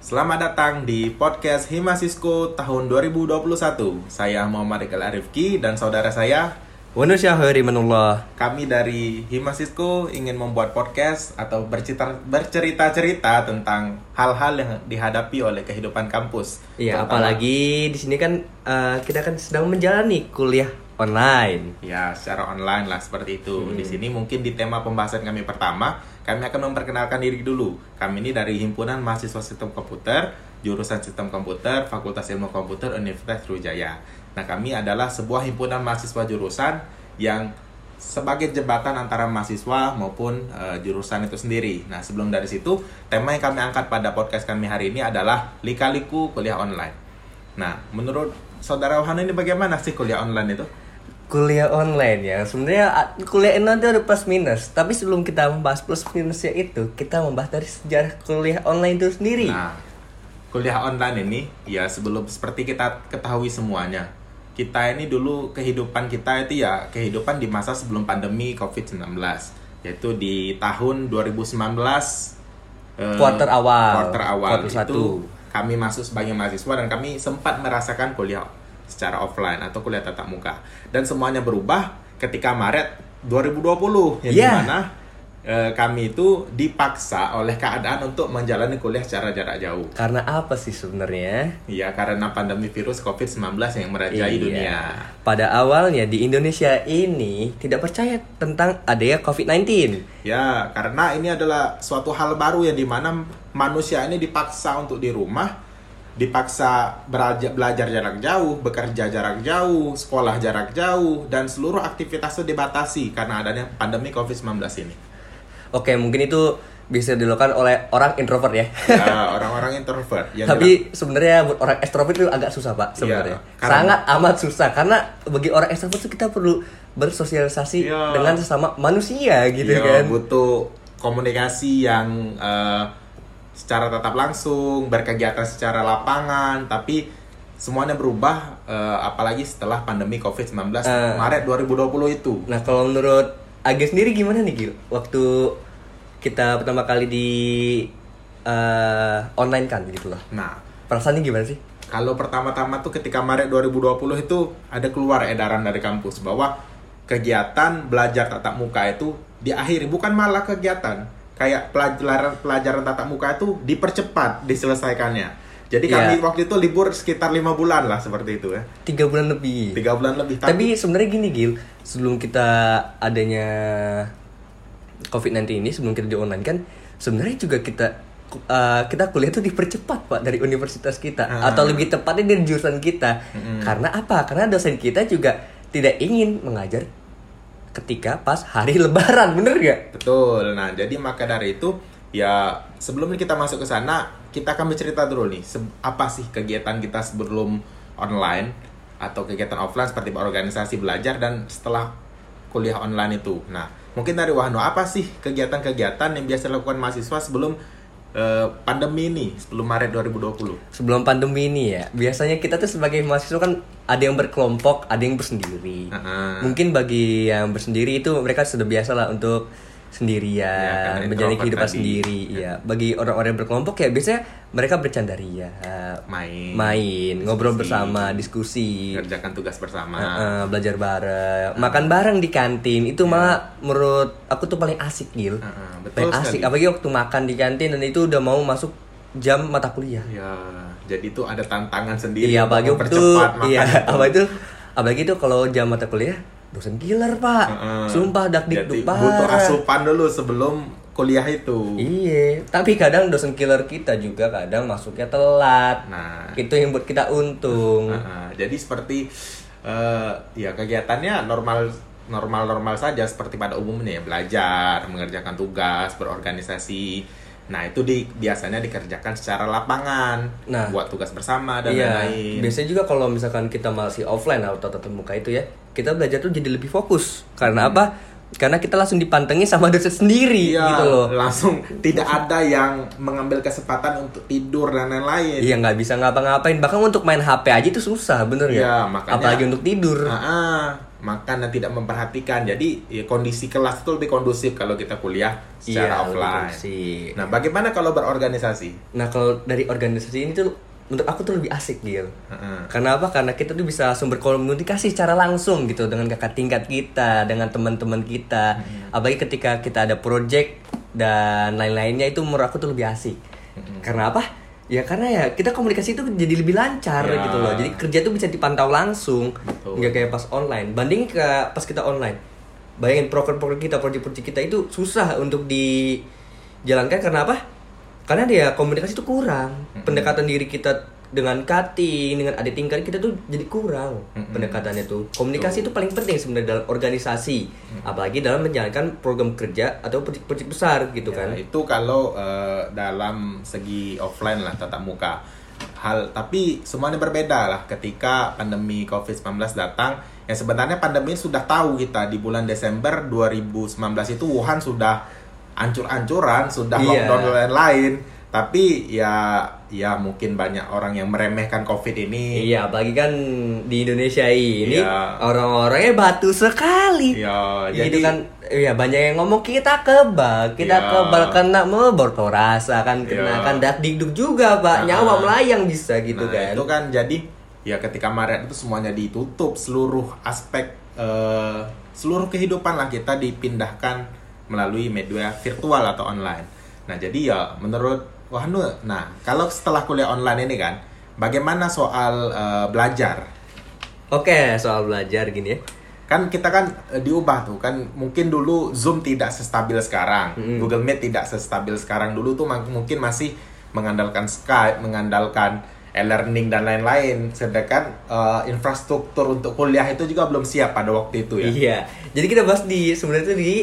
Selamat datang di podcast Himasisko tahun 2021. Saya Muhammad Iqbal Arifki dan saudara saya, Wanu Syahri Manullah. kami dari Himasisko ingin membuat podcast atau bercerita bercerita-cerita tentang hal-hal yang dihadapi oleh kehidupan kampus. Iya, apalagi di sini kan eh, kita kan sedang menjalani kuliah online. Ya, secara online lah seperti itu. Di sini mungkin di tema pembahasan kami pertama, kami akan memperkenalkan diri dulu. Kami ini dari Himpunan Mahasiswa Sistem Komputer, jurusan Sistem Komputer, Fakultas Ilmu Komputer Universitas Sriwijaya. Nah, kami adalah sebuah himpunan mahasiswa jurusan yang sebagai jembatan antara mahasiswa maupun eh, jurusan itu sendiri. Nah, sebelum dari situ, tema yang kami angkat pada podcast kami hari ini adalah lika-liku kuliah online. Nah, menurut saudara Wahana ini bagaimana sih kuliah online itu? Kuliah online ya. Sebenarnya ah, kuliah online itu ada plus minus. Tapi sebelum kita membahas plus minusnya itu, kita membahas dari sejarah kuliah online itu sendiri. Nah, kuliah online ini ya sebelum seperti kita ketahui semuanya. Kita ini dulu kehidupan kita itu ya kehidupan di masa sebelum pandemi Covid-19, yaitu di tahun 2019 eh, Quarter awal. Quarter awal Quarter itu satu. kami masuk sebagai mahasiswa dan kami sempat merasakan kuliah secara offline atau kuliah tatap muka. Dan semuanya berubah ketika Maret 2020 yang Iya. di mana eh, kami itu dipaksa oleh keadaan untuk menjalani kuliah secara jarak jauh. Karena apa sih sebenarnya? Iya, karena pandemi virus COVID-19 yang merajai Iya. dunia. Pada awalnya di Indonesia ini tidak percaya tentang adanya COVID-19. Ya, karena ini adalah suatu hal baru yang di mana manusia ini dipaksa untuk di rumah, dipaksa belajar, belajar jarak jauh, bekerja jarak jauh, sekolah jarak jauh, dan seluruh aktivitas itu dibatasi karena adanya pandemi COVID-19 ini. Oke, mungkin itu bisa dilakukan oleh orang introvert ya. Ya, orang-orang introvert. yang Tapi sebenarnya buat orang ekstrovert itu agak susah pak sebenarnya. Iya, karena- Sangat amat susah karena bagi orang ekstrovert itu kita perlu bersosialisasi Iya. dengan sesama manusia gitu Iya, kan. butuh komunikasi yang eh, secara tatap langsung, berkegiatan secara lapangan, tapi semuanya berubah eh, apalagi setelah pandemi COVID-19 Eh. Maret 2020 itu. Nah kalau menurut Agi sendiri gimana nih Gil? Waktu kita pertama kali di eh, online kan gitu lah. Nah, Perasaannya gimana sih? kalau pertama-tama tuh ketika Maret 2020 itu ada keluar edaran dari kampus bahwa kegiatan belajar tatap muka itu diakhiri, bukan malah kegiatan kayak pelajaran pelajaran tatap muka itu dipercepat diselesaikannya. Jadi kami Iya. waktu itu libur sekitar lima bulan lah seperti itu ya, Tiga bulan lebih. tiga bulan lebih. Tapi sebenarnya gini Gil, sebelum kita adanya COVID-19 ini, sebelum kita di online kan, sebenarnya juga kita uh, kita kuliah tuh dipercepat pak dari universitas kita, Ah. atau lebih tepatnya dari jurusan kita. Mm-mm. Karena apa? Karena dosen kita juga tidak ingin mengajar ketika pas hari Lebaran, bener gak? Betul. Nah, jadi maka dari itu ya sebelum kita masuk ke sana, kita akan bercerita dulu nih apa sih kegiatan kita sebelum online atau kegiatan offline seperti organisasi belajar dan setelah kuliah online itu. Nah, mungkin dari Wahno apa sih kegiatan-kegiatan yang biasa dilakukan mahasiswa sebelum eh, pandemi ini, sebelum Maret 2020? Sebelum pandemi ini ya, biasanya kita tuh sebagai mahasiswa kan ada yang berkelompok, ada yang bersendiri. Heeh. Mungkin bagi yang bersendiri itu mereka sudah biasa lah untuk sendirian, karena menjalani kehidupan tadi. sendiri. Ya, bagi orang-orang yang berkelompok ya biasanya mereka bercanda ria, Main, main, ngobrol diskusi, bersama, diskusi, kerjakan tugas bersama. Heeh, belajar bareng, makan bareng di kantin. Itu malah menurut aku tuh paling asik Gil. Heeh, betul paling asik, sekali. apalagi waktu makan di kantin dan itu udah mau masuk jam mata kuliah. Ya, jadi itu ada tantangan sendiri Iya, mempercepat makan iya, itu. apa itu, apalagi itu kalau jam mata kuliah, dosen killer pak, Heeh. sumpah dak dikduk butuh asupan dulu sebelum kuliah itu. Iya, tapi kadang dosen killer kita juga kadang masuknya telat. Nah. itu yang buat kita untung. Nah, jadi seperti eh, ya kegiatannya normal normal normal saja seperti pada umumnya ya belajar, mengerjakan tugas, berorganisasi. Nah itu di biasanya dikerjakan secara lapangan, Nah. buat tugas bersama dan Iya, lain-lain. biasanya juga kalau misalkan kita masih offline atau tatap muka itu ya, kita belajar tuh jadi lebih fokus. Karena apa? Karena kita langsung dipantengin sama dosen sendiri Iya, gitu loh. langsung tidak ada yang mengambil kesempatan untuk tidur dan lain-lain. Iya nggak bisa ngapa-ngapain bahkan untuk main HP aja itu susah bener Iya, ya makanya- apalagi untuk tidur Ah, ah. Makan dan tidak memperhatikan. Jadi ya, kondisi kelas itu lebih kondusif kalau kita kuliah secara Iya, offline. Nah, bagaimana kalau berorganisasi? Nah kalau dari organisasi ini tuh menurut aku tuh lebih asik Gil Heeh. Karena apa? Karena kita tuh bisa langsung berkomunikasi secara langsung gitu dengan kakak tingkat kita, dengan teman-teman kita. Apalagi ketika kita ada project dan lain-lainnya itu menurut aku tuh lebih asik. Karena apa? Ya karena ya kita komunikasi itu jadi lebih lancar Ya. gitu loh. Jadi kerja tuh bisa dipantau langsung, Betul. nggak kayak pas online. Banding ke pas kita online. Bayangin proker-proker kita, project-project kita itu susah untuk dijalankan karena apa? Karena dia komunikasi itu kurang. Pendekatan diri kita dengan cutting, dengan adik tingkat kita tuh jadi kurang Mm-mm. pendekatannya tuh. Komunikasi itu paling penting sebenarnya dalam organisasi, apalagi dalam menjalankan program kerja atau proyek-proyek besar gitu Ya, kan. itu kalau eh, dalam segi offline lah tatap muka. Hal tapi semuanya berbeda lah ketika pandemi Covid-19 datang. Yang sebenarnya pandemi sudah tahu kita di bulan Desember 2019 itu Wuhan sudah ancur-ancuran, sudah Iya. lockdown dan lain-lain. Tapi ya ya mungkin banyak orang yang meremehkan Covid ini. Iya, apalagi kan di Indonesia ini Iya. orang-orangnya batu sekali. Ya, gitu jadi kan ya banyak yang ngomong kita kebal kita Ya. kebal kena mebor rasa kan kena Ya. kan dak dikduk juga pak Nah. nyawa melayang bisa gitu Nah, kan itu kan jadi ya ketika Maret itu semuanya ditutup seluruh aspek eh, seluruh kehidupan lah kita dipindahkan melalui media virtual atau online. Nah, jadi ya menurut Wahnu, nah kalau setelah kuliah online ini kan bagaimana soal eh, belajar? oke soal belajar gini ya Kan kita kan eh, diubah tuh kan mungkin dulu Zoom tidak sestabil sekarang, Mm-mm. Google Meet tidak sestabil sekarang dulu tuh mungkin masih mengandalkan Skype, mengandalkan e-learning dan lain-lain. Sedangkan eh, infrastruktur untuk kuliah itu juga belum siap pada waktu itu ya. iya jadi kita bahas di sebenarnya itu di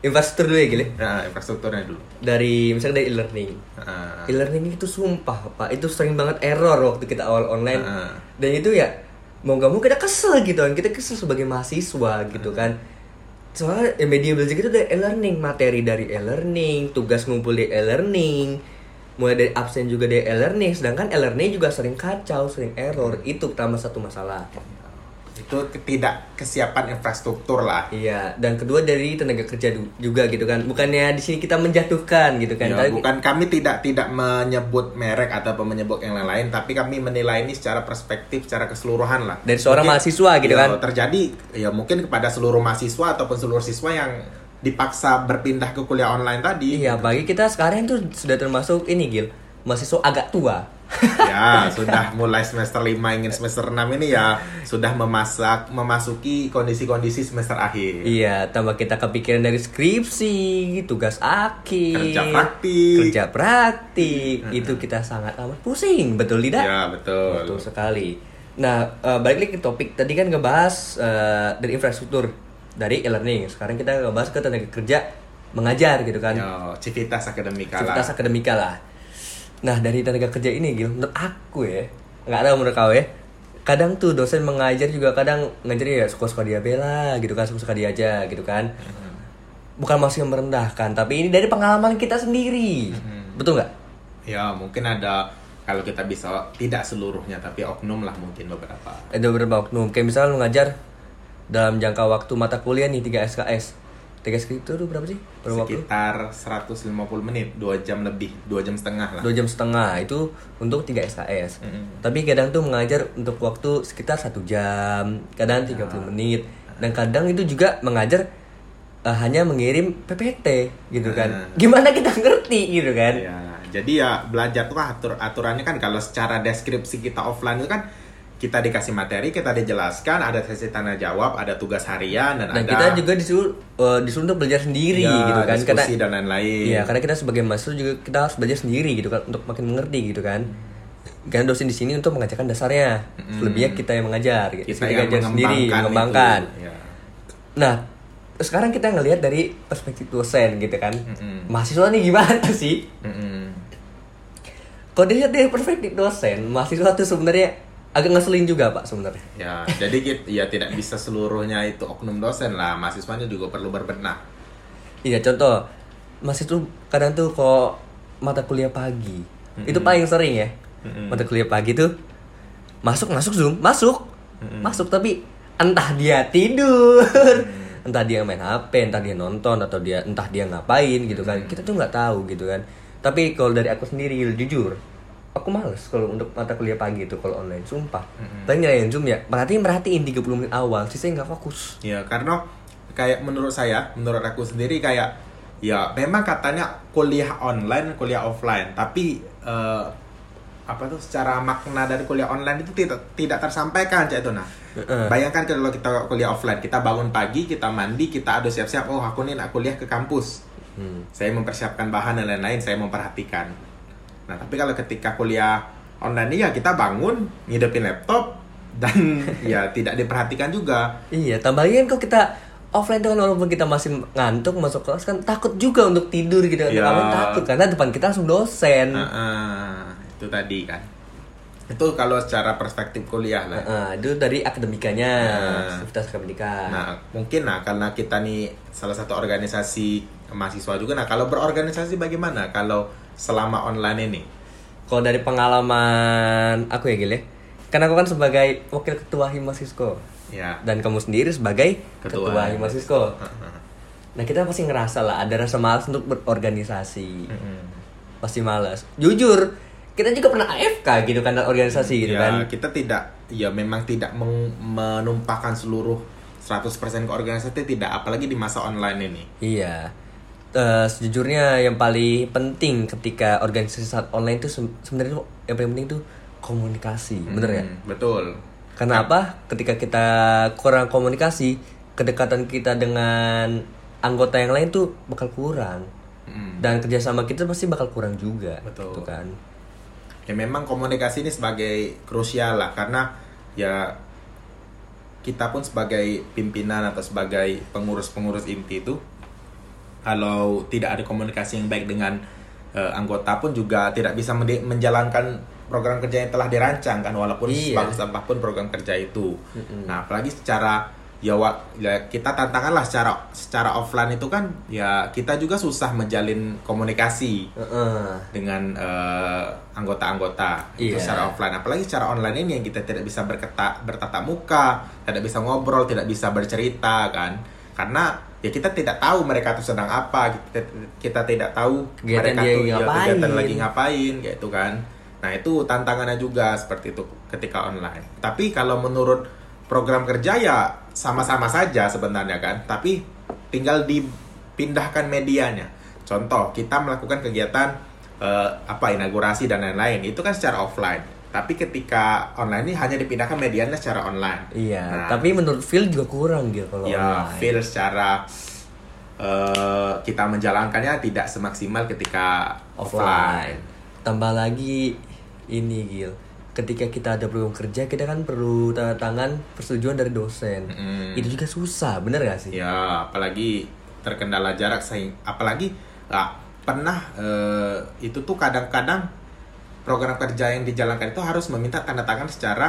infrastruktur dulu ya gile Nah, infrastrukturnya dulu. dari misalnya dari e-learning. Nah, e-learning itu sumpah pak. Itu sering banget error waktu kita awal online. Heeh. dan itu ya mau gak mau kita kesel gitu. Kan kita kesel sebagai mahasiswa gitu kan. Soalnya ya, media belajar itu dari e-learning. Materi dari e-learning tugas ngumpul di e-learning mulai dari absen juga dari e-learning. Sedangkan e-learning juga sering kacau sering error. Itu pertama satu masalah itu tidak kesiapan infrastruktur lah. iya dan kedua dari tenaga kerja juga gitu kan bukannya di sini kita menjatuhkan gitu kan Ya, Tapi- bukan kami tidak tidak menyebut merek atau menyebut yang lain-lain, tapi kami menilai ini secara perspektif, secara keseluruhan lah. Dari seorang mahasiswa gitu ya, kan. Terjadi ya mungkin kepada seluruh mahasiswa ataupun seluruh siswa yang dipaksa berpindah ke kuliah online tadi. iya bagi kita sekarang itu sudah termasuk ini Gil mahasiswa agak tua ya, sudah mulai semester 5 ingin semester 6 ini ya sudah memasak memasuki kondisi-kondisi semester akhir. Iya, tambah kita kepikiran dari skripsi, tugas akhir, Kerja praktik. kerja praktik, itu kita sangat amat pusing, betul tidak? Ya, betul. Betul sekali. Nah, eh, balik lagi ke topik tadi kan ngebahas eh, dari infrastruktur dari e-learning. Sekarang kita ngebahas ke tenaga kerja mengajar gitu kan, Ya, civitas akademika lah. akademika lah. Nah, dari tenaga kerja ini, Gil, menurut aku ya, nggak tahu menurut kau ya, kadang tuh dosen mengajar juga kadang ngajar ya suka-suka dia bela gitu kan, suka-suka dia aja gitu kan. Bukan maksud yang merendahkan, tapi ini dari pengalaman kita sendiri. Betul nggak? Ya, mungkin ada kalau kita bisa tidak seluruhnya tapi oknum lah mungkin beberapa. Ada beberapa oknum, kayak misalnya lu ngajar dalam jangka waktu mata kuliah nih 3 SKS. 3 SKS itu berapa sih? Berapa waktu? Sekitar 150 menit, 2 jam lebih, 2 jam setengah lah. dua jam setengah itu untuk 3 SKS Mm-mm. tapi kadang tuh mengajar untuk waktu sekitar satu jam kadang 30 menit dan kadang itu juga mengajar eh, hanya mengirim PPT gitu kan Ah. gimana kita ngerti gitu kan Ya, jadi ya belajar tuh atur aturannya kan kalau secara deskripsi kita offline itu kan kita dikasih materi, kita dijelaskan, ada sesi tanya jawab, ada tugas harian dan, dan ada kita juga disuruh eh, disuruh untuk belajar sendiri ya, gitu kan karena dan lain-lain. Iya, karena kita sebagai mahasiswa juga kita harus belajar sendiri gitu kan untuk makin mengerti gitu kan. Karena dosen di sini untuk mengajarkan dasarnya, Mm-mm. selebihnya kita yang mengajar, gitu. kita Kita yang ngajar sendiri, mengembangkan mengembangkan. itu. Ya. Nah, sekarang kita ngelihat dari perspektif dosen gitu kan. Mm-mm. Mahasiswa nih gimana sih? Mm-mm. Kalau dilihat dari perspektif dosen, mahasiswa tuh sebenarnya agak ngeselin juga pak sebenarnya. Ya, jadi kita ya tidak bisa seluruhnya itu oknum dosen lah, mahasiswanya juga perlu berbenah. Iya contoh, mahasiswa tuh kadang tuh kok mata kuliah pagi, itu paling sering ya. Mm-mm. Mata kuliah pagi tuh masuk masuk zoom masuk Mm-mm. masuk tapi entah dia tidur, entah dia main HP, entah dia nonton atau dia entah dia ngapain gitu kan. Kita tuh nggak tahu gitu kan. Tapi kalau dari aku sendiri jujur, aku males kalau untuk mata kuliah pagi itu kalau online, sumpah. Paling nyalain Zoom ya, perhatiin perhatiin 30 menit awal, sisanya nggak fokus. Ya, karena kayak menurut saya, menurut aku sendiri kayak ya memang katanya kuliah online, kuliah offline, tapi eh, apa tuh secara makna dari kuliah online itu tidak tidak tersampaikan cak itu nah. Heeh. Bayangkan kalau kita kuliah offline, kita bangun pagi, kita mandi, kita ada siap-siap, oh aku nih nak kuliah ke kampus. Hmm. Saya mempersiapkan bahan dan lain-lain, saya memperhatikan. Nah, tapi kalau ketika kuliah online ini ya kita bangun, ngidupin laptop dan ya tidak diperhatikan juga. Iya, tambahin kok kita offline tuh kan walaupun kita masih ngantuk masuk kelas kan takut juga untuk tidur gitu kan. Iya. Takut karena depan kita langsung dosen. Nah, ah, itu tadi kan. Itu kalau secara perspektif kuliah lah. Nah, itu dari akademikanya, aktivitas akademika. Nah, mungkin nah karena kita nih salah satu organisasi mahasiswa juga. Nah, kalau berorganisasi bagaimana kalau selama online ini? Kalau dari pengalaman aku ya Gil ya. Kan aku kan sebagai wakil ketua Himasisko Ya. dan kamu sendiri sebagai Ketua. ketua, Himasisko. Nah, kita pasti ngerasa lah ada rasa malas untuk berorganisasi. Mm-mm. Pasti malas. Jujur, kita juga pernah AFK gitu kan organisasi gitu ya, kan. kita tidak ya memang tidak menumpahkan seluruh 100% ke organisasi tidak apalagi di masa online ini. Iya. Eh, sejujurnya yang paling penting ketika organisasi saat online itu se- sebenarnya yang paling penting tuh komunikasi, bener ya? Hmm, Betul. Karena apa? Ketika kita kurang komunikasi, kedekatan kita dengan anggota yang lain tuh bakal kurang. Mm. Dan kerjasama kita pasti bakal kurang juga. Betul. Gitu kan? Ya memang komunikasi ini sebagai krusial lah karena ya kita pun sebagai pimpinan atau sebagai pengurus-pengurus inti itu kalau tidak ada komunikasi yang baik dengan eh, anggota pun juga tidak bisa menjalankan program kerja yang telah dirancang kan walaupun Iya. sebagus apa pun program kerja itu. Nah, apalagi secara ya, wa- ya kita tantangan lah secara secara offline itu kan ya kita juga susah menjalin komunikasi Heeh. dengan eh, anggota-anggota itu Iya. secara offline apalagi secara online ini yang kita tidak bisa bertatap muka tidak bisa ngobrol tidak bisa bercerita kan karena ya kita tidak tahu mereka tuh sedang apa kita, kita tidak tahu Kegiatan mereka dia tuh ya, ngapain. kegiatan lagi ngapain gitu kan. Nah itu tantangannya juga seperti itu ketika online. Tapi kalau menurut program kerja ya sama-sama saja sebenarnya kan. Tapi tinggal dipindahkan medianya. Contoh kita melakukan kegiatan eh, apa inaugurasi dan lain-lain. Itu kan secara offline tapi ketika online ini hanya dipindahkan medianya secara online Iya, Nah, tapi menurut Phil juga kurang gitu kalau ya online. feel secara eh, kita menjalankannya tidak semaksimal ketika offline, offline. Tambah lagi ini Gil. Ketika kita ada program kerja, kita kan perlu tanda tangan persetujuan dari dosen. Mm-mm. Itu juga susah, bener gak sih? ya apalagi terkendala jarak apalagi ah, pernah eh, itu tuh kadang-kadang program kerja yang dijalankan itu harus meminta tanda tangan secara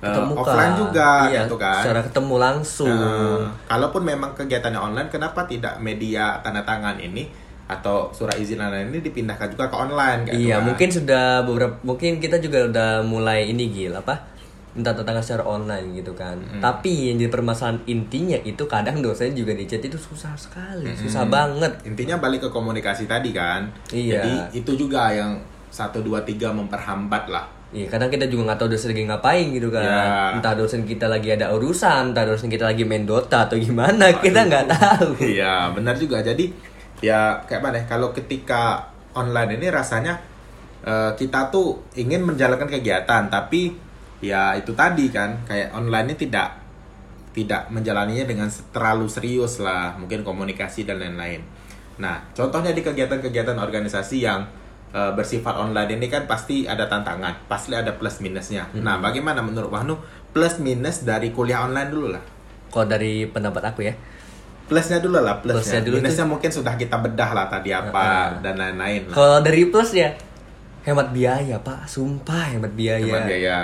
eh, Ketemu offline juga iya, gitu kan Secara ketemu langsung. Nah, kalaupun memang kegiatannya online, kenapa tidak media tanda tangan ini atau surat izin online ini dipindahkan juga ke online? iya, itu kan? mungkin sudah beberapa mungkin kita juga udah mulai ini Gil apa? Minta tanda tangan secara online gitu kan. Tapi yang jadi permasalahan intinya itu kadang dosen juga di chat itu susah sekali, susah banget. Intinya balik ke komunikasi tadi kan. Iya. Jadi itu juga yang satu dua tiga memperhambat lah. Iya, kadang kita juga nggak tahu dosen lagi ngapain gitu kan. Ya. Entah dosen kita lagi ada urusan, entah dosen kita lagi main Dota atau gimana, kita nggak tahu. Iya, benar juga. Jadi ya kayak mana? ya, Kalau ketika online ini rasanya eh, kita tuh ingin menjalankan kegiatan, tapi ya itu tadi kan kayak online ini tidak tidak menjalaninya dengan terlalu serius lah, mungkin komunikasi dan lain-lain. Nah, contohnya di kegiatan-kegiatan organisasi yang eh, bersifat online ini kan pasti ada tantangan, pasti ada plus minusnya. Nah, bagaimana menurut Wahnu plus minus dari kuliah online dulu lah? Kalau dari pendapat aku ya, Plusnya dulu lah, plusnya. Plusnya dulu Minusnya mungkin sudah kita bedah lah tadi apa dan lain-lain. kalau dari plus ya hemat biaya pak, sumpah hemat biaya. Hemat biaya.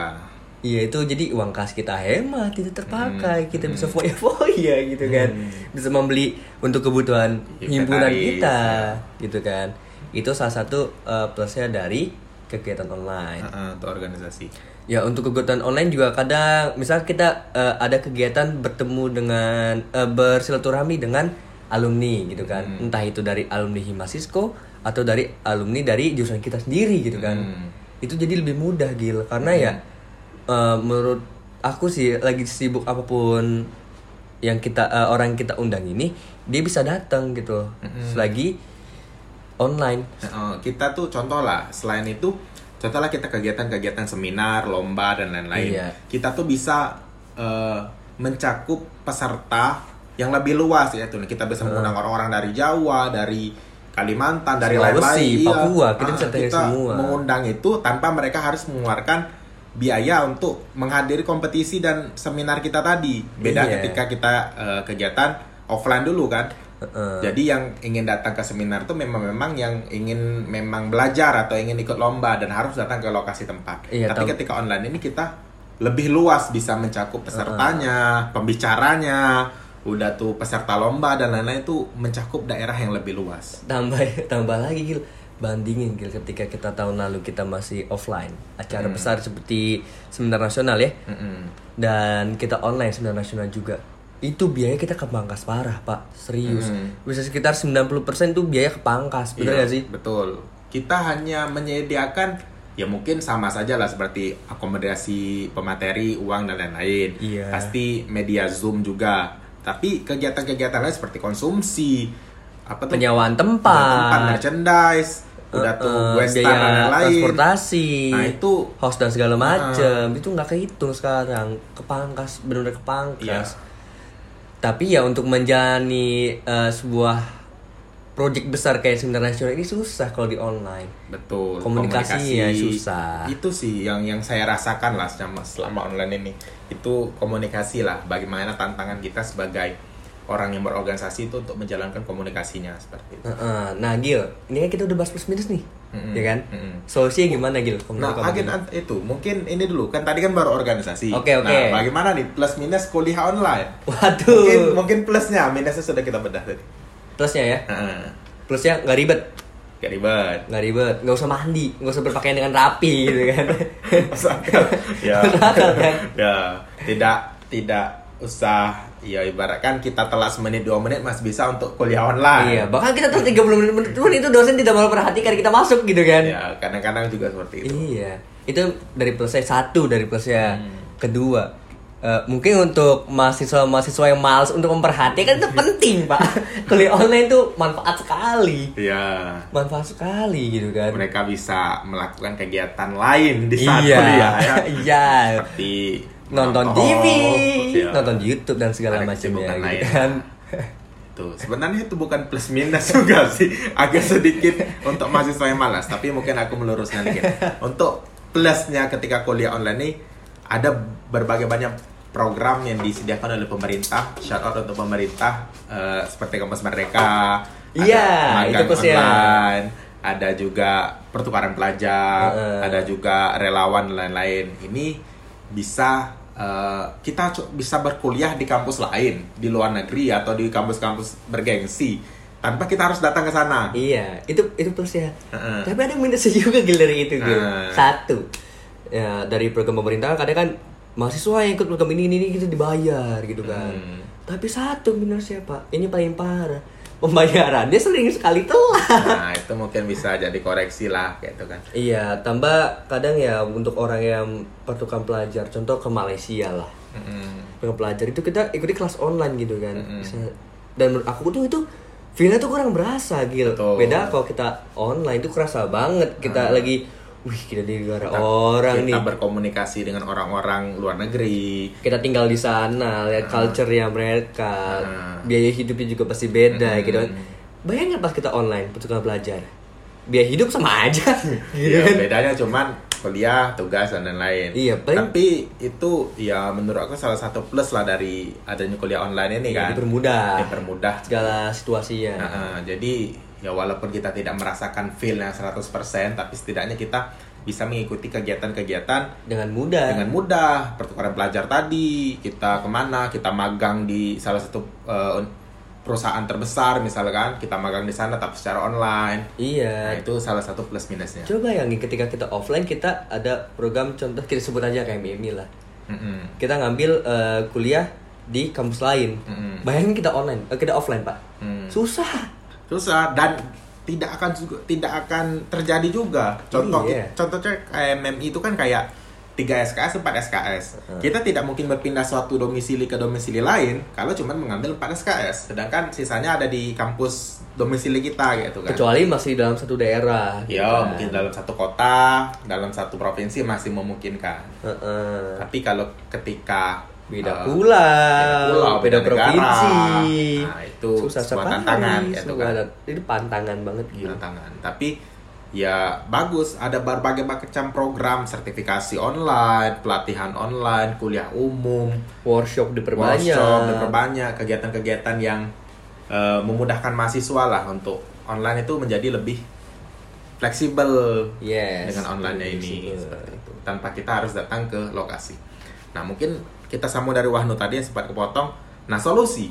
Iya itu jadi uang kas kita hemat, tidak Hmm. terpakai, kita bisa foya-foya gitu kan, bisa membeli untuk kebutuhan himpunan kita, ya. gitu kan. Itu salah satu uh, plusnya dari kegiatan online. Heeh, untuk organisasi. Ya untuk kegiatan online juga kadang misal kita eh, ada kegiatan bertemu dengan eh, bersilaturahmi dengan alumni gitu kan. Entah itu dari alumni Himasisko atau dari alumni dari jurusan kita sendiri gitu kan. Hmm. Itu jadi lebih mudah gil karena ya eh, menurut aku sih lagi sibuk apa pun yang kita eh, orang yang kita undang ini dia bisa datang gitu. Selagi online. Kita tuh contoh lah selain itu contoh lah kita kegiatan-kegiatan seminar lomba dan lain-lain Iya. kita tuh bisa eh, mencakup peserta yang lebih luas ya tuh kita bisa mengundang orang-orang dari Jawa dari Kalimantan dari lain-lain Iya. Papua, kita Ah, bisa kita semua. mengundang itu tanpa mereka harus mengeluarkan biaya untuk menghadiri kompetisi dan seminar kita tadi beda Iya. ketika kita eh, kegiatan offline dulu kan Jadi yang ingin datang ke seminar itu memang memang yang ingin memang belajar atau ingin ikut lomba dan harus datang ke lokasi tempat. Iya, Tapi tam- ketika online ini kita lebih luas bisa mencakup pesertanya, pembicaranya, udah tuh peserta lomba dan lain-lain itu mencakup daerah yang lebih luas. tambah tambah lagi Gil bandingin Gil ketika kita tahun lalu kita masih offline acara Hmm. besar seperti seminar nasional ya Mm-mm. dan kita online seminar nasional juga itu biaya kita kepangkas parah pak serius Hmm. bisa sekitar 90% tuh biaya kepangkas bener Iya, gak sih Betul. Kita hanya menyediakan ya mungkin sama saja lah seperti akomodasi pemateri, uang dan lain-lain. Iya. Pasti media Zoom juga. Tapi kegiatan-kegiatan lain seperti konsumsi, apa tuh? penyewaan tempat, tempat merchandise, udah tuh gue biaya dan lain-lain. transportasi Nah, itu host dan segala macem itu nggak kehitung sekarang kepangkas benar-benar kepangkas Iya. Tapi ya untuk menjalani eh, sebuah project besar kayak seminar nasional ini susah kalau di online. Betul Komunikasinya susah. itu sih yang yang saya rasakan lah selama selama online ini. Itu komunikasi lah bagaimana tantangan kita sebagai orang yang berorganisasi itu untuk menjalankan komunikasinya seperti itu. Heeh. nah Gil ini kan kita udah bahas plus minus nih Mm-mm. ya kan Mm-mm. solusinya gimana Gil Nah, agen an- itu mungkin ini dulu kan tadi kan baru organisasi. Oke, oke. Nah, bagaimana nih plus minus kuliah online? waduh Mungkin mungkin plusnya, minusnya sudah kita bedah tadi. plusnya ya Heeh. plusnya nggak ribet Gak ribet. nggak ribet nggak usah mandi nggak usah berpakaian dengan rapi gitu kan Masuk akal. ya. Masuk akal, kan? ya, tidak tidak usah ya ibaratkan kita telat semenit dua menit masih bisa untuk kuliah online. Iya, bahkan kita tuh 30 menit, menit pun itu dosen tidak mau perhatikan kita masuk gitu kan. Ya, kadang-kadang juga seperti itu. Iya, itu dari plusnya satu dari plusnya. Hmm. Kedua, eh, mungkin untuk mahasiswa-mahasiswa yang malas untuk memperhatikan itu penting pak. Kuliah online tuh manfaat sekali, Iya. manfaat sekali gitu kan. Mereka bisa melakukan kegiatan lain di saat Iya, kuliah ya. iya. Seperti Nonton Oh, TV, iya. nonton YouTube dan segala macamnya gitu lain. kan. Tuh, sebenarnya itu bukan plus minus juga sih. Agak sedikit untuk mahasiswa yang malas, tapi mungkin aku meluruskan dikit. Untuk plusnya ketika kuliah online nih ada berbagai banyak program yang disediakan oleh pemerintah. Shout out untuk pemerintah eh, seperti kampus Merdeka. ada Iya, magang itu plusnya. online, ada juga pertukaran pelajar, Heeh. ada juga relawan dan lain-lain. Ini bisa eh, kita bisa berkuliah di kampus lain di luar negeri atau di kampus-kampus bergengsi tanpa kita harus datang ke sana. Iya, itu itu plusnya. Heeh. Tapi ada minusnya juga Gil dari itu Gil. Nah. Satu, ya dari program pemerintah kadang kan mahasiswa yang ikut program ini ini, ini gitu dibayar gitu kan. Hmm. Tapi satu minusnya pak, ini paling parah. Pembayarannya sering sekali telat. Nah, itu mungkin bisa jadi koreksi lah gitu kan. Iya, tambah kadang ya untuk orang yang pertukaran pelajar, contoh ke Malaysia lah. Pertukaran pelajar itu kita ikuti kelas online gitu kan. Bisa- Dan menurut aku tuh itu feelnya tuh kurang berasa gitu. Betul. Beda kalau kita online itu kerasa banget kita lagi, wih kita di negara Kita- orang kita nih. berkomunikasi dengan orang-orang luar negeri. kita tinggal di sana lihat culture-nya mereka Ah. biaya hidupnya juga pasti beda Mm-mm. gitu kan bayangin pas kita online pertukaran pelajar biaya hidup sama aja gitu Ya, kan bedanya cuman kuliah, tugas dan lain-lain. Iya, paling- Tapi itu ya menurut aku salah satu plus lah dari adanya kuliah online ini Iya, kan. dipermudah. Dipermudah. segala situasinya Nah, jadi ya walaupun kita tidak merasakan feel yang 100% tapi setidaknya kita bisa mengikuti kegiatan-kegiatan dengan mudah dengan mudah pertukaran pelajar tadi kita ke mana kita magang di salah satu un- perusahaan terbesar misalkan kita magang di sana tapi secara online. Nah, Iya. itu salah satu plus minusnya. Coba bayangin ketika kita offline kita ada program contoh kita sebut aja kayak MIMI lah. Mm-mm. Kita ngambil eh, kuliah di kampus lain. Mm-mm. Bayangin kita online, eh, kita offline pak. Hmm. Susah. Susah dan tidak akan tidak akan terjadi juga contoh Iya. contohnya kayak MMI itu kan kayak 3 SKS 4 SKS kita tidak mungkin berpindah suatu domisili ke domisili lain kalau cuma mengambil 4 SKS sedangkan sisanya ada di kampus domisili kita gitu kan Kecuali masih dalam satu daerah. gitu ya kan. mungkin dalam satu kota dalam satu provinsi masih memungkinkan Heeh. tapi kalau ketika Beda eh, pulau, pulau, beda, beda provinsi. Nah, itu susah sebuah sekali, tantangan, gitu sebuah kan. Itu pantangan banget gitu. tantangan. Tapi ya bagus ada berbagai macam program sertifikasi online, pelatihan online, kuliah umum, Workshop diperbanyak. workshop, diperbanyak kegiatan-kegiatan yang eh, memudahkan mahasiswa lah untuk online itu menjadi lebih fleksibel Yes. dengan online-nya ini fleksibel. seperti itu. Tanpa kita harus datang ke lokasi. Nah, mungkin kita sambung dari Wahnu tadi yang sempat kepotong. Nah, solusi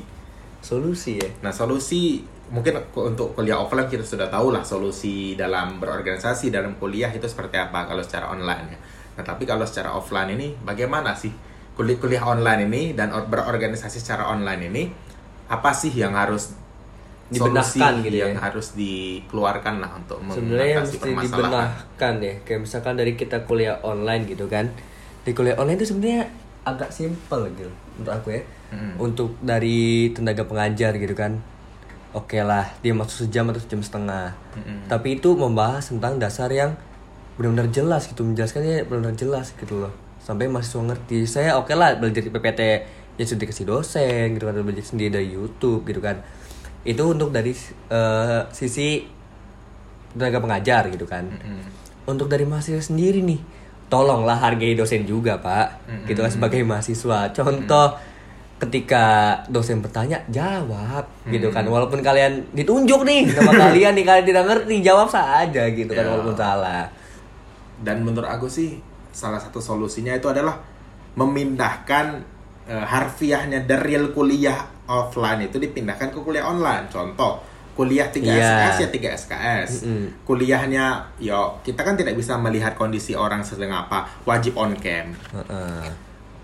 Solusi ya. Nah, solusi mungkin untuk kuliah offline kita sudah tahu lah solusi dalam berorganisasi dalam kuliah itu seperti apa kalau secara online ya. Nah, tapi kalau secara offline ini bagaimana sih kuliah kuliah online ini dan or- berorganisasi secara online ini apa sih yang harus Dibenahkan gitu ya. yang harus dikeluarkan lah untuk Sebenarnya yang mesti dibenahkan ya. Kayak misalkan dari kita kuliah online gitu kan. Di kuliah online itu sebenarnya agak simpel gitu menurut aku ya. Mm. Untuk dari tenaga pengajar gitu kan. Oke lah, dia masuk sejam atau sejam setengah. Mm-mm. Tapi itu membahas tentang dasar yang benar-benar jelas gitu, menjelaskannya benar-benar jelas gitu loh. Sampai mahasiswa ngerti. Saya oke lah belajar di PPT yang sudah dikasih dosen gitu kan, belajar sendiri dari YouTube gitu kan. Itu untuk dari eh, sisi tenaga pengajar gitu kan. Mm-mm. Untuk dari mahasiswa sendiri nih, tolonglah hargai dosen juga pak. Mm-mm. Gitu kan sebagai mahasiswa. Contoh ketika dosen bertanya jawab gitu kan. Walaupun kalian ditunjuk nih sama kalian nih kalian tidak ngerti jawab saja gitu kan Ya. walaupun salah. Dan menurut aku sih salah satu solusinya itu adalah memindahkan eh, harfiahnya dari real kuliah offline itu dipindahkan ke kuliah online. Contoh, kuliah 3 Iya. SKS ya 3 SKS. Mm-mm. Kuliahnya yo kita kan tidak bisa melihat kondisi orang sedang apa, wajib on cam. Heeh.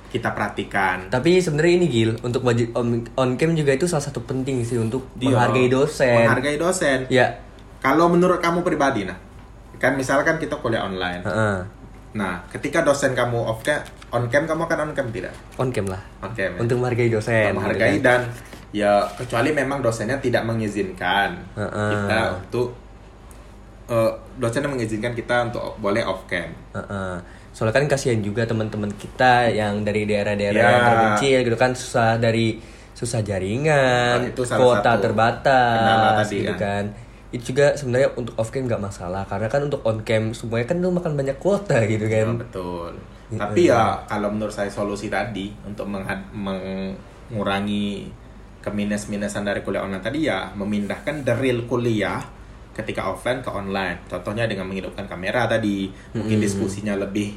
Kita perhatikan. Tapi sebenarnya ini Gil, untuk wajib on, on cam juga itu salah satu penting sih untuk Yo, menghargai dosen. Menghargai dosen. Ya. Kalau menurut kamu pribadi nah, kan misalkan kita kuliah online. Heeh. Nah, ketika dosen kamu off cam, on cam kamu akan on cam tidak? On cam lah. On cam. ya? Untuk menghargai dosen. Untuk menghargai gitu kan. dan ya kecuali memang dosennya tidak mengizinkan Heeh. kita untuk eh, dosennya mengizinkan kita untuk boleh off cam. Heeh. Soalnya kan kasihan juga teman-teman kita yang dari daerah-daerah Ya. yang terpencil gitu kan susah dari susah jaringan, Nah, itu salah kuota satu terbatas tadi gitu kan. kan. Itu juga sebenarnya untuk off cam nggak masalah karena kan untuk on cam semuanya kan lu makan banyak kuota gitu Ya, kan. betul. Gitu. Tapi ya kalau menurut saya solusi tadi untuk menghad- mengurangi keminus-minusan dari kuliah online tadi ya memindahkan dari real kuliah ketika offline ke online. Contohnya dengan menghidupkan kamera tadi, mungkin Hmm. diskusinya lebih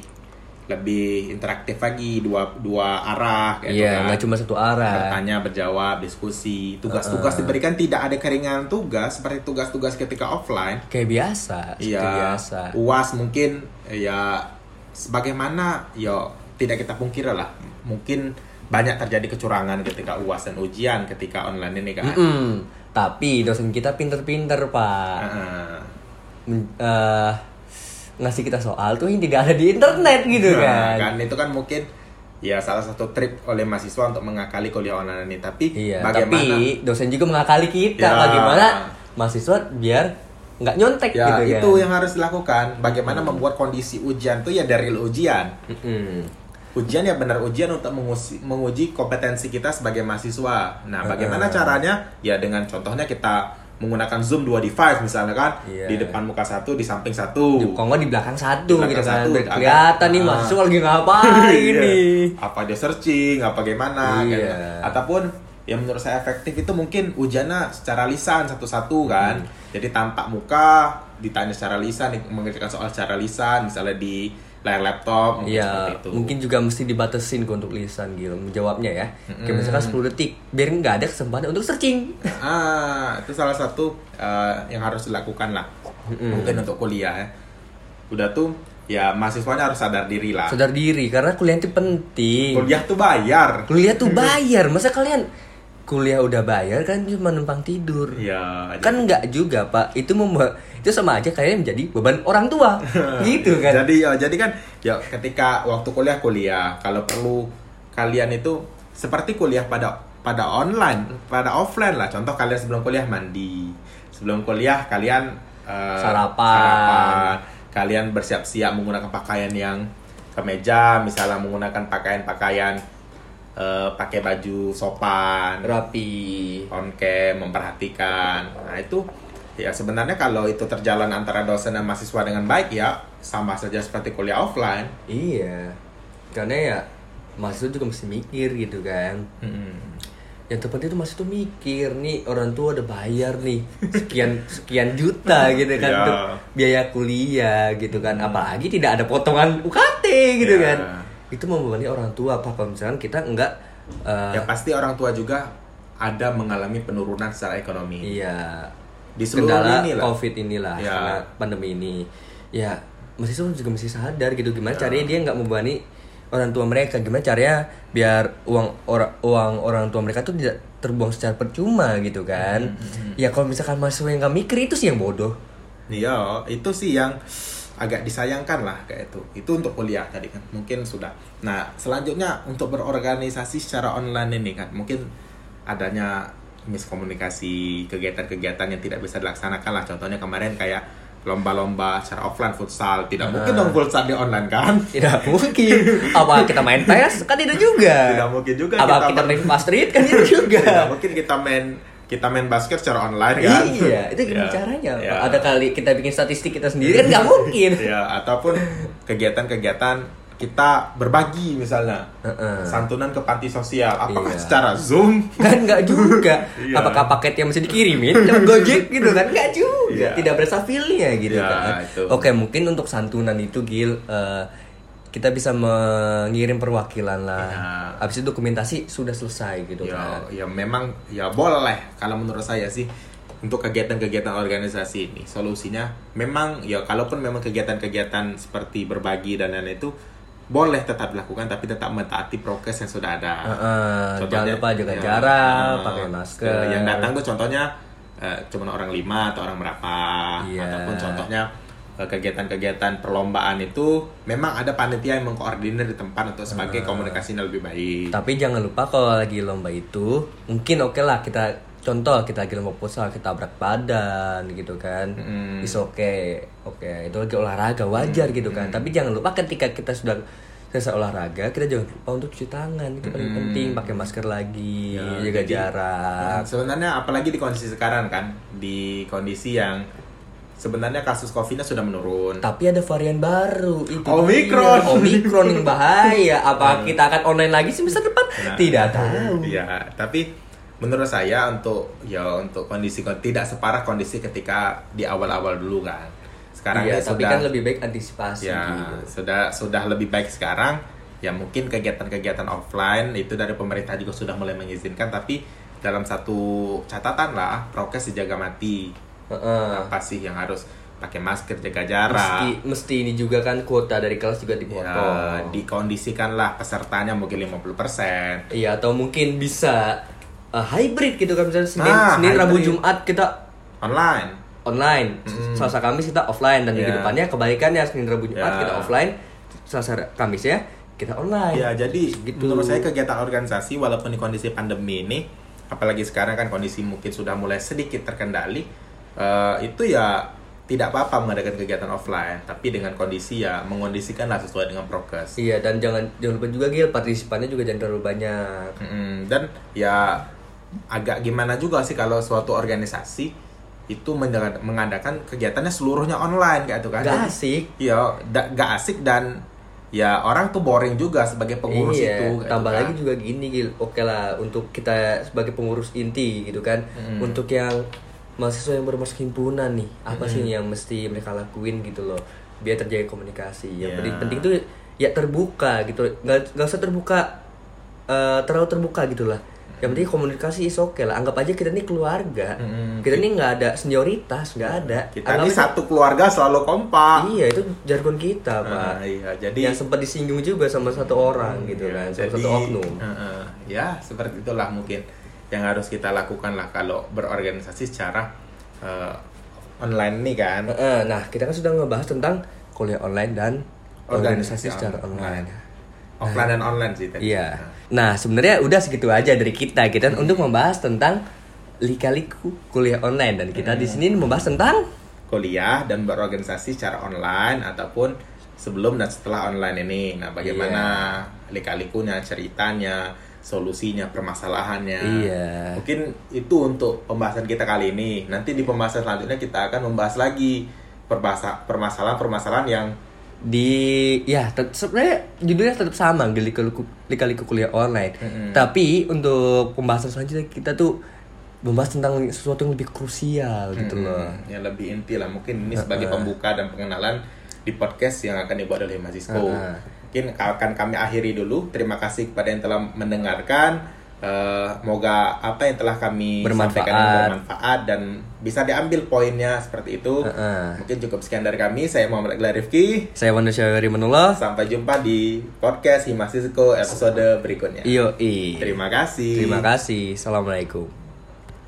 lebih interaktif lagi dua dua arah gitu Iya, kan. nggak cuma satu arah. bertanya, berjawab, diskusi. Tugas-tugas diberikan tidak ada keringanan tugas seperti tugas-tugas ketika offline. Kayak biasa, seperti Iya, biasa. UAS mungkin ya sebagaimana ya tidak kita pungkiri lah. Mungkin banyak terjadi kecurangan ketika UAS dan ujian ketika online ini kan. Mm-mm. Tapi dosen kita pinter-pinter pak. Heeh. Men- eh, ngasih kita soal tuh yang tidak ada di internet gitu Nah, kan. kan itu kan mungkin ya salah satu trik oleh mahasiswa untuk mengakali kuliah online ini. Tapi Iya, bagaimana? tapi dosen juga mengakali kita Ya. bagaimana mahasiswa biar nggak nyontek ya gitu itu kan. yang harus dilakukan. Bagaimana membuat kondisi ujian tuh ya dari ujian. Mm-mm. Ujian ya benar ujian untuk menguji, menguji kompetensi kita sebagai mahasiswa. Nah, bagaimana caranya? Ya dengan contohnya kita menggunakan Zoom dua device misalnya kan, Iya. di depan muka satu, di samping satu. Di- Kalau nggak di belakang satu Di belakang gitu kan. satu, agak- kelihatan nih Ah. mahasiswa lagi ngapain Iya. nih. Apa dia searching, apa gimana Iya. gitu. Ataupun yang menurut saya efektif itu mungkin ujiannya secara lisan satu-satu kan. Hmm. Jadi tampak muka, ditanya secara lisan, mengerjakan soal secara lisan, misalnya di layar laptop mungkin seperti itu. mungkin juga mesti dibatasin kok untuk lisan gitu menjawabnya ya. Kayak misalkan 10 detik, biar nggak ada kesempatan untuk searching. Ah, itu salah satu eh, yang harus dilakukan lah. Mungkin untuk kuliah ya. Udah tuh ya mahasiswanya harus sadar diri lah. Sadar diri karena kuliah itu penting. Kuliah tuh bayar. Kuliah tuh bayar. Masa kalian kuliah udah bayar kan cuma numpang tidur? Iya. Kan nggak juga, Pak. Itu membuat itu sama aja kalian menjadi beban orang tua. gitu kan. Jadi ya, jadi kan ya ketika waktu kuliah kuliah, kalau perlu kalian itu seperti kuliah pada pada online, pada offline lah. Contoh kalian sebelum kuliah mandi, sebelum kuliah kalian eh, Sarapan. kalian bersiap-siap menggunakan pakaian yang kemeja, misalnya menggunakan pakaian-pakaian eh, pakai baju sopan, rapi. on cam, memperhatikan. Nah, itu ya sebenarnya kalau itu terjalan antara dosen dan mahasiswa dengan baik ya sama saja seperti kuliah offline. Iya. Karena ya mahasiswa juga mesti mikir gitu kan. Yang terpenting itu mahasiswa tuh mikir nih orang tua udah bayar nih sekian sekian juta gitu kan untuk biaya kuliah gitu kan. Apalagi tidak ada potongan UKT gitu Iya. kan. Itu membebani orang tua apa kalau misalkan kita enggak eh, Ya pasti orang tua juga ada mengalami penurunan secara ekonomi. iya Di seluruh kendala ini lah. covid inilah Ya. karena pandemi ini ya mahasiswa juga mesti sadar gitu gimana Ya. caranya dia nggak membebani orang tua mereka gimana caranya biar uang orang uang orang tua mereka tuh tidak terbuang secara percuma gitu kan Hmm, ya kalau misalkan mahasiswa yang nggak mikir itu sih yang bodoh Iya, itu sih yang agak disayangkan lah kayak itu. Itu untuk kuliah tadi kan. Mungkin sudah. Nah, selanjutnya untuk berorganisasi secara online ini kan, mungkin adanya miskomunikasi, kegiatan-kegiatan yang tidak bisa dilaksanakan lah. Contohnya kemarin kayak lomba-lomba secara offline futsal. Tidak mungkin dong futsal di online kan? tidak mungkin apa kita main PES kan tidak juga Tidak mungkin juga apa kita kita main Street kan tidak juga Tidak mungkin kita main kita main basket secara online kan? Iya, itu gimana Ya, caranya? ya. Ada kali kita bikin statistik kita sendiri kan nggak mungkin. ya ataupun kegiatan-kegiatan kita berbagi misalnya Heeh. santunan ke panti sosial apakah Iya. secara zoom kan nggak juga Iya. apakah paket yang mesti dikirimin lewat gojek gitu kan nggak juga Iya. tidak berasa feelnya gitu Iya, kan itu. oke mungkin untuk santunan itu Gil eh, kita bisa mengirim perwakilan lah Iya. habis itu dokumentasi sudah selesai gitu ya kan ya memang ya boleh kalau menurut saya sih untuk kegiatan-kegiatan organisasi ini solusinya memang ya kalaupun memang kegiatan-kegiatan seperti berbagi dan lain-lain itu boleh tetap dilakukan tapi tetap mentaati prokes yang sudah ada. Heeh, jangan lupa jaga ya, jarak, eh, pakai masker. Yang datang tuh contohnya eh, cuma orang lima atau orang berapa Iya. ataupun contohnya kegiatan-kegiatan perlombaan itu memang ada panitia yang mengkoordinir di tempat untuk sebagai komunikasinya lebih baik. Tapi jangan lupa kalau lagi lomba itu mungkin oke lah kita contoh kita lagi lomba futsal kita berat badan gitu kan. Mm. Is oke. Oke, itu lagi olahraga wajar gitu kan. Tapi jangan lupa ketika kita sudah selesai olahraga kita jangan lupa untuk cuci tangan itu paling penting pakai masker lagi Ya, jaga jadi- jarak Sebenarnya apalagi di kondisi sekarang kan, di kondisi yang sebenarnya kasus COVID-nya sudah menurun. tapi ada varian baru itu Omikron. dia. Omikron yang bahaya apa kita akan online lagi semester depan Nah, tidak tahu Iya, tapi menurut saya untuk ya untuk kondisi tidak separah kondisi ketika di awal-awal dulu kan. Sekarang iya ini tapi sudah kan lebih baik antisipasi ya gitu. sudah sudah lebih baik sekarang. Ya mungkin kegiatan-kegiatan offline itu dari pemerintah juga sudah mulai mengizinkan tapi dalam satu catatan lah prokes dijaga mati. Heeh. Apa sih yang harus pakai masker, jaga jarak. mesti mesti ini juga kan kuota dari kelas juga Ya, dipotong dikondisikanlah pesertanya mungkin 50%. iya atau mungkin bisa uh, hybrid gitu kan misalnya senin Ah, senin rabu hybrid. jumat kita Online. online Mm. selasa kamis kita offline dan minggu Ya. depannya kebalikannya senin rabu jumat Ya. kita offline selasa kamis ya kita online Ya, jadi Gitu. menurut saya kegiatan organisasi walaupun di kondisi pandemi ini, apalagi sekarang kan kondisi mungkin sudah mulai sedikit terkendali, eh, itu ya tidak apa-apa mengadakan kegiatan offline, tapi dengan kondisi ya mengondisikanlah sesuai dengan prokes. iya dan jangan jangan lupa juga Gil partisipannya juga jangan terlalu banyak Mm, dan ya agak gimana juga sih kalau suatu organisasi itu mengada- mengadakan kegiatannya seluruhnya online kayak itu kan. gak asik Iya, da- gak asik dan ya orang tuh boring juga sebagai pengurus iya, itu. tambah gitu kan. lagi juga gini Gil oke lah untuk kita sebagai pengurus inti gitu kan Mm. untuk yang mahasiswa yang baru masuk himpunan nih. Apa sih yang mesti mereka lakuin gitu loh biar terjaga komunikasi. Yang Iya. penting penting tuh ya terbuka gitu. Nggak nggak usah terbuka eh, terlalu terbuka gitulah yang penting komunikasi is oke lah. Anggap aja kita ini keluarga. Mm-mm. kita ini nggak ada senioritas nggak ada. Kita Anggap ini satu keluarga selalu kompak. iya itu jargon kita pak. Ah, iya, jadi yang sempat disinggung juga sama satu orang gitu Iya, kan sama jadi, satu oknum. Heeh, ya seperti itulah mungkin yang harus kita lakukan lah kalau berorganisasi secara eh, online nih kan. Nah kita kan sudah ngebahas tentang kuliah online dan organisasi secara online Offline dan online sih tadi. Iya. Nah, sebenarnya udah segitu aja dari kita. Kita untuk membahas tentang lika-liku kuliah online dan kita di sini membahas tentang Kuliah dan berorganisasi secara online ataupun sebelum dan setelah online ini. Nah, bagaimana Iya. lika-likunya, ceritanya, solusinya, permasalahannya. Iya. Mungkin itu untuk pembahasan kita kali ini. Nanti di pembahasan selanjutnya kita akan membahas lagi permasalahan-permasalahan yang di ya sebenarnya judulnya tetap sama lika-liku kuliah online. Mm-mm. Tapi untuk pembahasan selanjutnya kita tuh membahas tentang sesuatu yang lebih krusial gitu loh. Hmm, yang lebih inti lah mungkin ini sebagai pembuka dan pengenalan di podcast yang akan dibuat oleh Mahasiswa. Heeh. Mungkin akan kami akhiri dulu. Terima kasih kepada yang telah mendengarkan. Eh, moga apa yang telah kami Bermanfaat. sampaikan bermanfaat dan bisa diambil poinnya seperti itu. Heeh. Mungkin cukup sekian dari kami. Saya Muhammad Iqbal Rifki. Saya Wanda Syawari Manullah. Sampai jumpa di podcast Himasisko episode berikutnya. Iyo, i. Terima kasih. Terima kasih. Assalamualaikum.